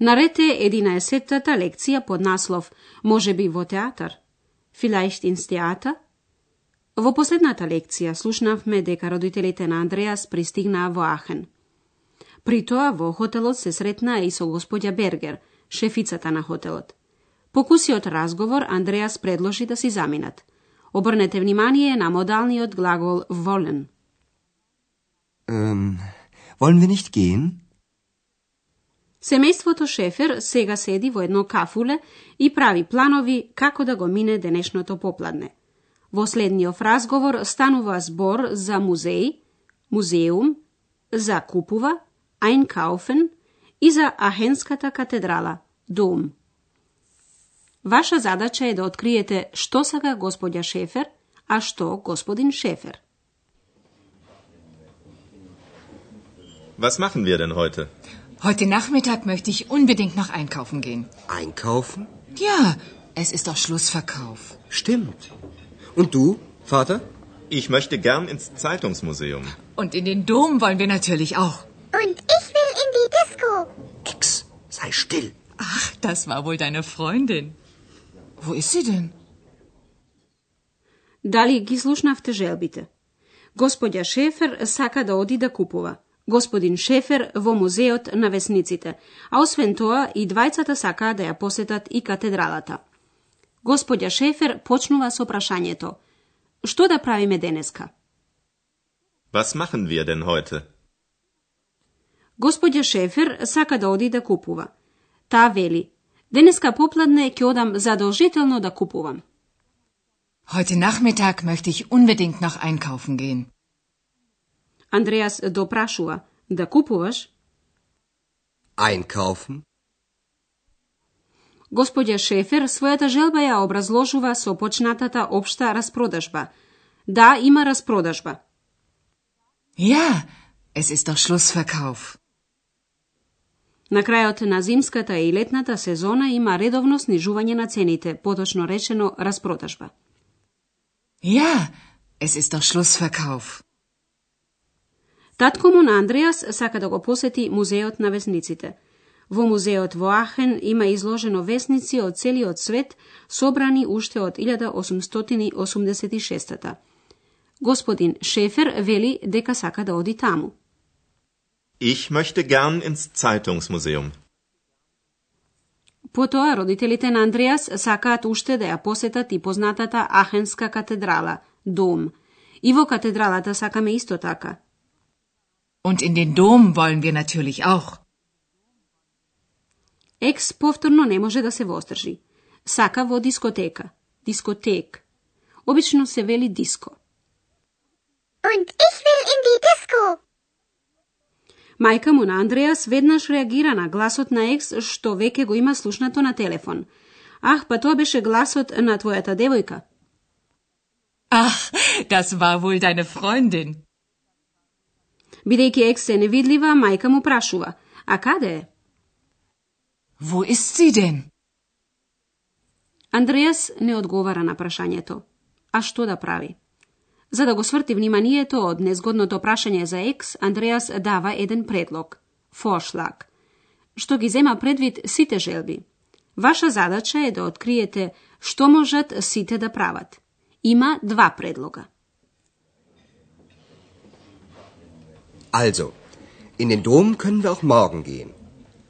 Нарете 11-тата лекција под наслов Може би во театар? Филајшт инс театар? Во последната лекција слушнавме дека родителите на Андреас пристигнаа во Ахен. При тоа во хотелот се сретнаа и со господја Бергер, шефицата на хотелот. По кусиот разговор Андреас предложи да си заминат. Обрнете внимание на модалниот глагол „волен“. Ähm, wollen wir nicht gehen? Семејството Шефер сега седи во едно кафуле и прави планови како да го мине денешното попладне. Во следниот разговор станува збор за музеј, музеум, за купува, Einkaufen и за Ахенската катедрала, Дом. Ваша задача е да откриете што сака господја Шефер, а што господин Шефер. Was machen wir denn heute? Heute Nachmittag möchte ich unbedingt noch einkaufen gehen. Einkaufen? Ja, es ist doch Schlussverkauf. Stimmt. Und du, Vater? Ich möchte gern ins Zeitungsmuseum. Und in den Dom wollen wir natürlich auch. Und ich will in die Disco. Ex, sei still. Ach, das war wohl deine Freundin. Wo ist sie denn? Дали ги слушнавте желбите? Господја Шефер сака да оди да купува. Господин Шефер во музеот на весниците, а освен тоа и двајцата сакаа да ја посетат и катедралата. Господја Шефер почнува со прашањето. Што да правиме денеска? Was machen wir denn heute? Господја Шефер сака да оди да купува. Таа вели, денеска попладне ќе одам задолжително да купувам. Heute Nachmittag möchte ich unbedingt noch einkaufen gehen. Андреас допрашува, да купуваш? Einkaufen? Господја Шефер својата желба ја образложува со почнатата општа распродажба. Да, има распродажба. Ja, es ist doch Schlussverkauf. На крајот на зимската и летната сезона има редовно снижување на цените, поточно речено распродажба. Ja, es ist doch Schlussverkauf. Татко му на Андреас сака да го посети музеот на весниците. Во музеот во Ахен има изложено весници од целиот свет, собрани уште од 1886 Господин Шефер вели дека сака да оди таму. Ich möchte gern ins Zeitungsmuseum. Потоа родителите на Андреас сакаат уште да ја посетат и познатата Ахенска катедрала, Дом. И во катедралата сакаме исто така. Und in den Dom wollen wir natürlich auch. Екс повторно не може да се восдржи. Сака во дискотека. Дискотек. Обично се вели диско. Und ich will in die Disco. Мајка му на Андреас веднаш реагира на гласот на Екс што веќе го има слушнато на телефон. Ах, па тоа беше гласот на твојата девојка. Ach, das war wohl deine Freundin. Бидејќи Екс е невидлива, мајка му прашува. А каде е? Wo ist sie denn? Андреас не одговара на прашањето. А што да прави? За да го сврти вниманието од незгодното прашање за екс, Андреас дава еден предлог. Форшлаг. Што ги зема предвид сите желби. Ваша задача е да откриете што можат сите да прават. Има два предлога. Also, in den Dom können wir auch morgen gehen.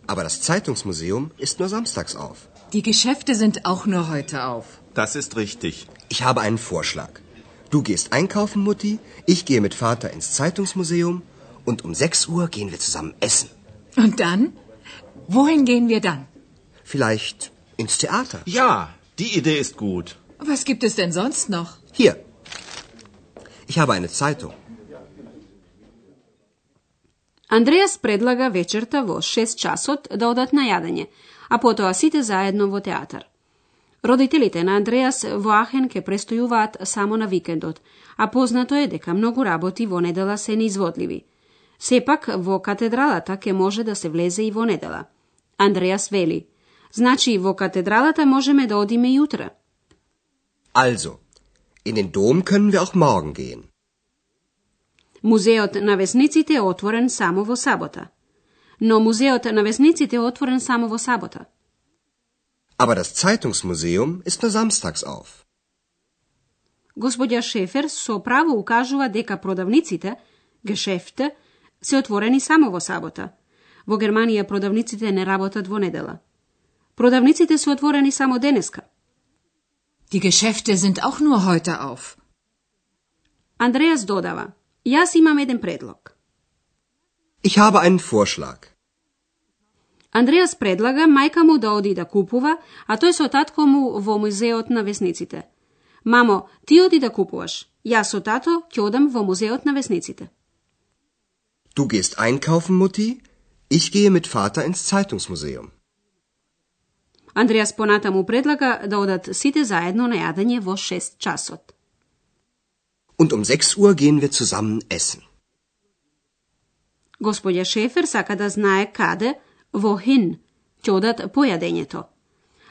Aber das Zeitungsmuseum ist nur samstags auf. Die Geschäfte sind auch nur heute auf. Das ist richtig. Ich habe einen Vorschlag. Du gehst einkaufen, Mutti, ich gehe mit Vater ins Zeitungsmuseum und um 6 Uhr gehen wir zusammen essen. Und dann? Wohin gehen wir dann? Vielleicht ins Theater. Ja, die Idee ist gut. Was gibt es denn sonst noch? Hier. Ich habe eine Zeitung. Андреас предлага вечерта во 6 часот да одат на јадење, а потоа сите заедно во театар. Родителите на Андреас во Ахен ке престојуваат само на викендот, а познато е дека многу работи во недела се неизводливи. Сепак, во катедралата ке може да се влезе и во недела. Андреас вели, значи во катедралата можеме да одиме и утре. Also, in den Dom können wir auch morgen gehen. Музеот на весниците е отворен само во сабота. Но музеот на весниците е отворен само во сабота. Aber das Zeitungsmuseum ist nur samstags auf. Господја Шефер со право укажува дека продавниците, гешефте, се отворени само во сабота. Во Германија продавниците не работат во недела. Продавниците се отворени само денеска. Die Geschäfte sind auch nur heute auf. Андреас додава, јас имам еден предлог. Ich habe einen Vorschlag. Андреас предлага мајка му да оди да купува, а тој со татко му во музеот на весниците. Мамо, ти оди да купуваш. Јас со тато ќе одам во музеот на весниците. Du gehst einkaufen, Mutti? Ich gehe mit Vater ins Zeitungsmuseum. Андреас понатаму предлага да одат сите заедно на јадење во 6 часот. Und um 6 Uhr gehen wir zusammen essen. Господја Шефер сака да знае каде, во хин, ќе одат по јадењето.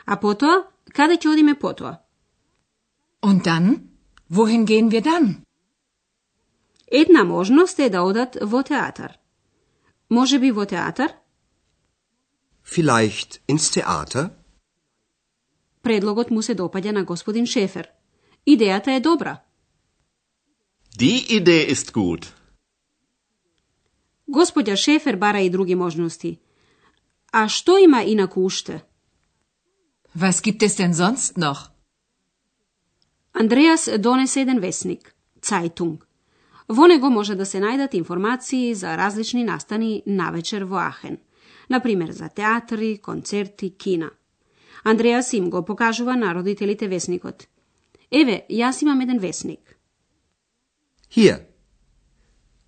А потоа, каде ќе одиме потоа? Und dann? Wohin gehen wir dann? Една можност е да одат во театар. Може би во театар? Vielleicht ins Theater? Предлогот му се допаѓа на господин Шефер. Идејата е добра. Die Idee ist gut. Господја Шефер бара и други можности. А што има инаку уште? Was gibt es denn sonst noch? Андреас донесе еден весник, Цајтунг. Во него може да се најдат информации за различни настани навечер во Ахен. Например, за театри, концерти, кина. Андреас им го покажува на родителите весникот. Еве, јас имам еден весник. Hier.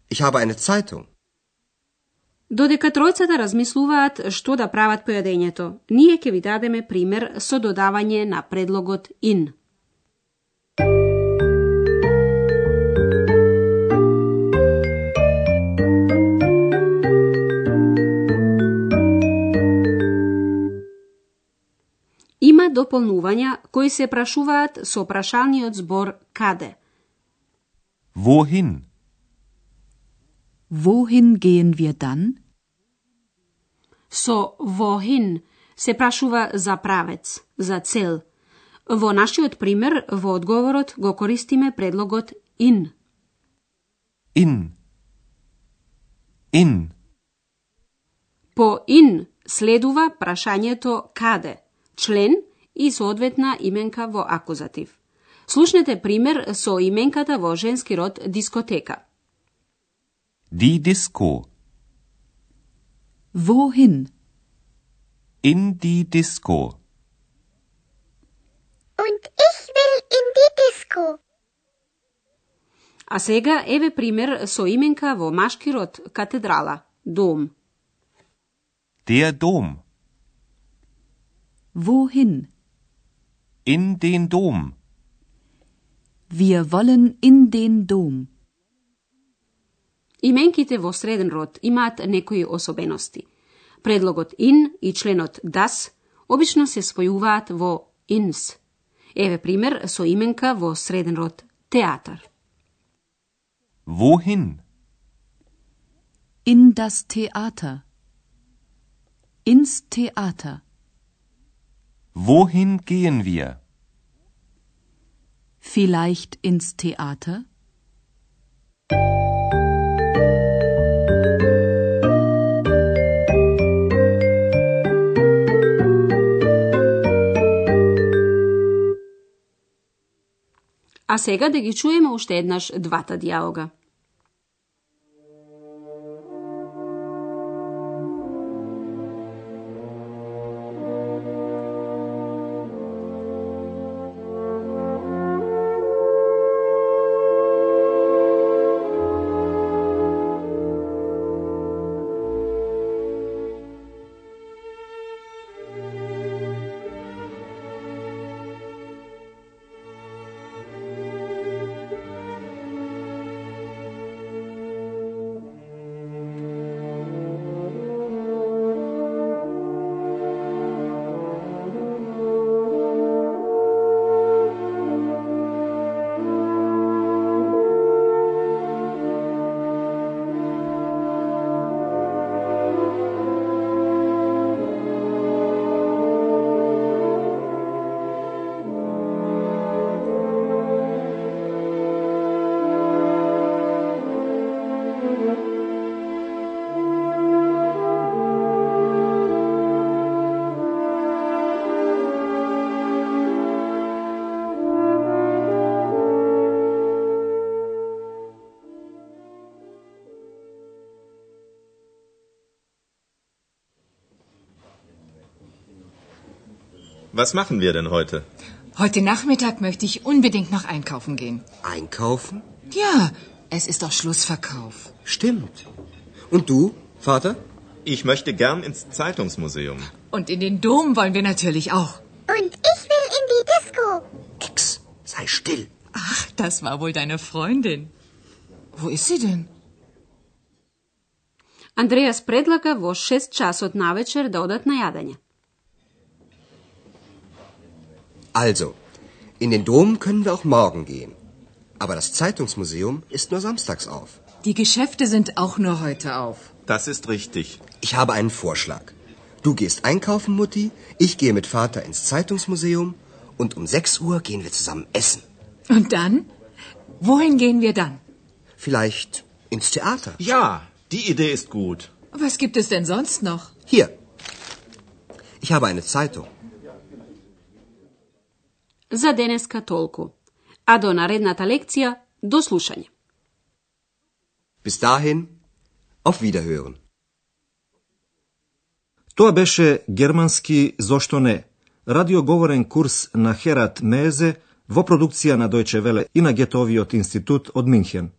Ich habe eine Zeitung. Додека тројцата размислуваат што да прават по јадењето, ние ќе ви дадеме пример со додавање на предлогот in. Има дополнувања кои се прашуваат со прашалниот збор каде. Wohin? Wohin gehen wir dann? Со wohin се прашува за правец, за цел. Во нашиот пример, во одговорот го користиме предлогот in. In. In. По in следува прашањето каде, член и соодветна именка во акузатив. Слушнете пример со именката во женски род дискотека. Die Disco. Wohin? In die Disco. Und ich will in die Disco. А сега еве пример со именка во машки род катедрала, дом. Der Dom. Wohin? In den Dom. Wir wollen in den Dom. Именките во среден род имаат некои особености. Предлогот in и членот das обично се спојуваат во ins. Еве пример со именка во среден род театар. Wohin? In das Theater. Ins Theater. Wohin gehen wir? Vielleicht ins Theater? А сега да ги чуеме уште еднаш двата диалога. Was machen wir denn heute? Heute Nachmittag möchte ich unbedingt noch einkaufen gehen. Einkaufen? Ja, es ist doch Schlussverkauf. Stimmt. Und du, Vater? Ich möchte gern ins Zeitungsmuseum. Und in den Dom wollen wir natürlich auch. Und ich will in die Disco. Ex, sei still. Ach, das war wohl deine Freundin. Wo ist sie denn? Андреас предлага во 6 часот навечер да одат на јадење. Also, in den Dom können wir auch morgen gehen. Aber das Zeitungsmuseum ist nur samstags auf. Die Geschäfte sind auch nur heute auf. Das ist richtig. Ich habe einen Vorschlag. Du gehst einkaufen, Mutti, ich gehe mit Vater ins Zeitungsmuseum und um 6 Uhr gehen wir zusammen essen. Und dann? Wohin gehen wir dann? Vielleicht ins Theater. Ja, die Idee ist gut. Was gibt es denn sonst noch? Hier. Ich habe eine Zeitung. За денеска толку. А до наредната лекција, до слушање. Bis dahin, auf Wiederhören. Тоа беше германски зошто не, радиоговорен курс на Херат Мезе во продукција на Дојче Веле и на Гетовиот институт од Минхен.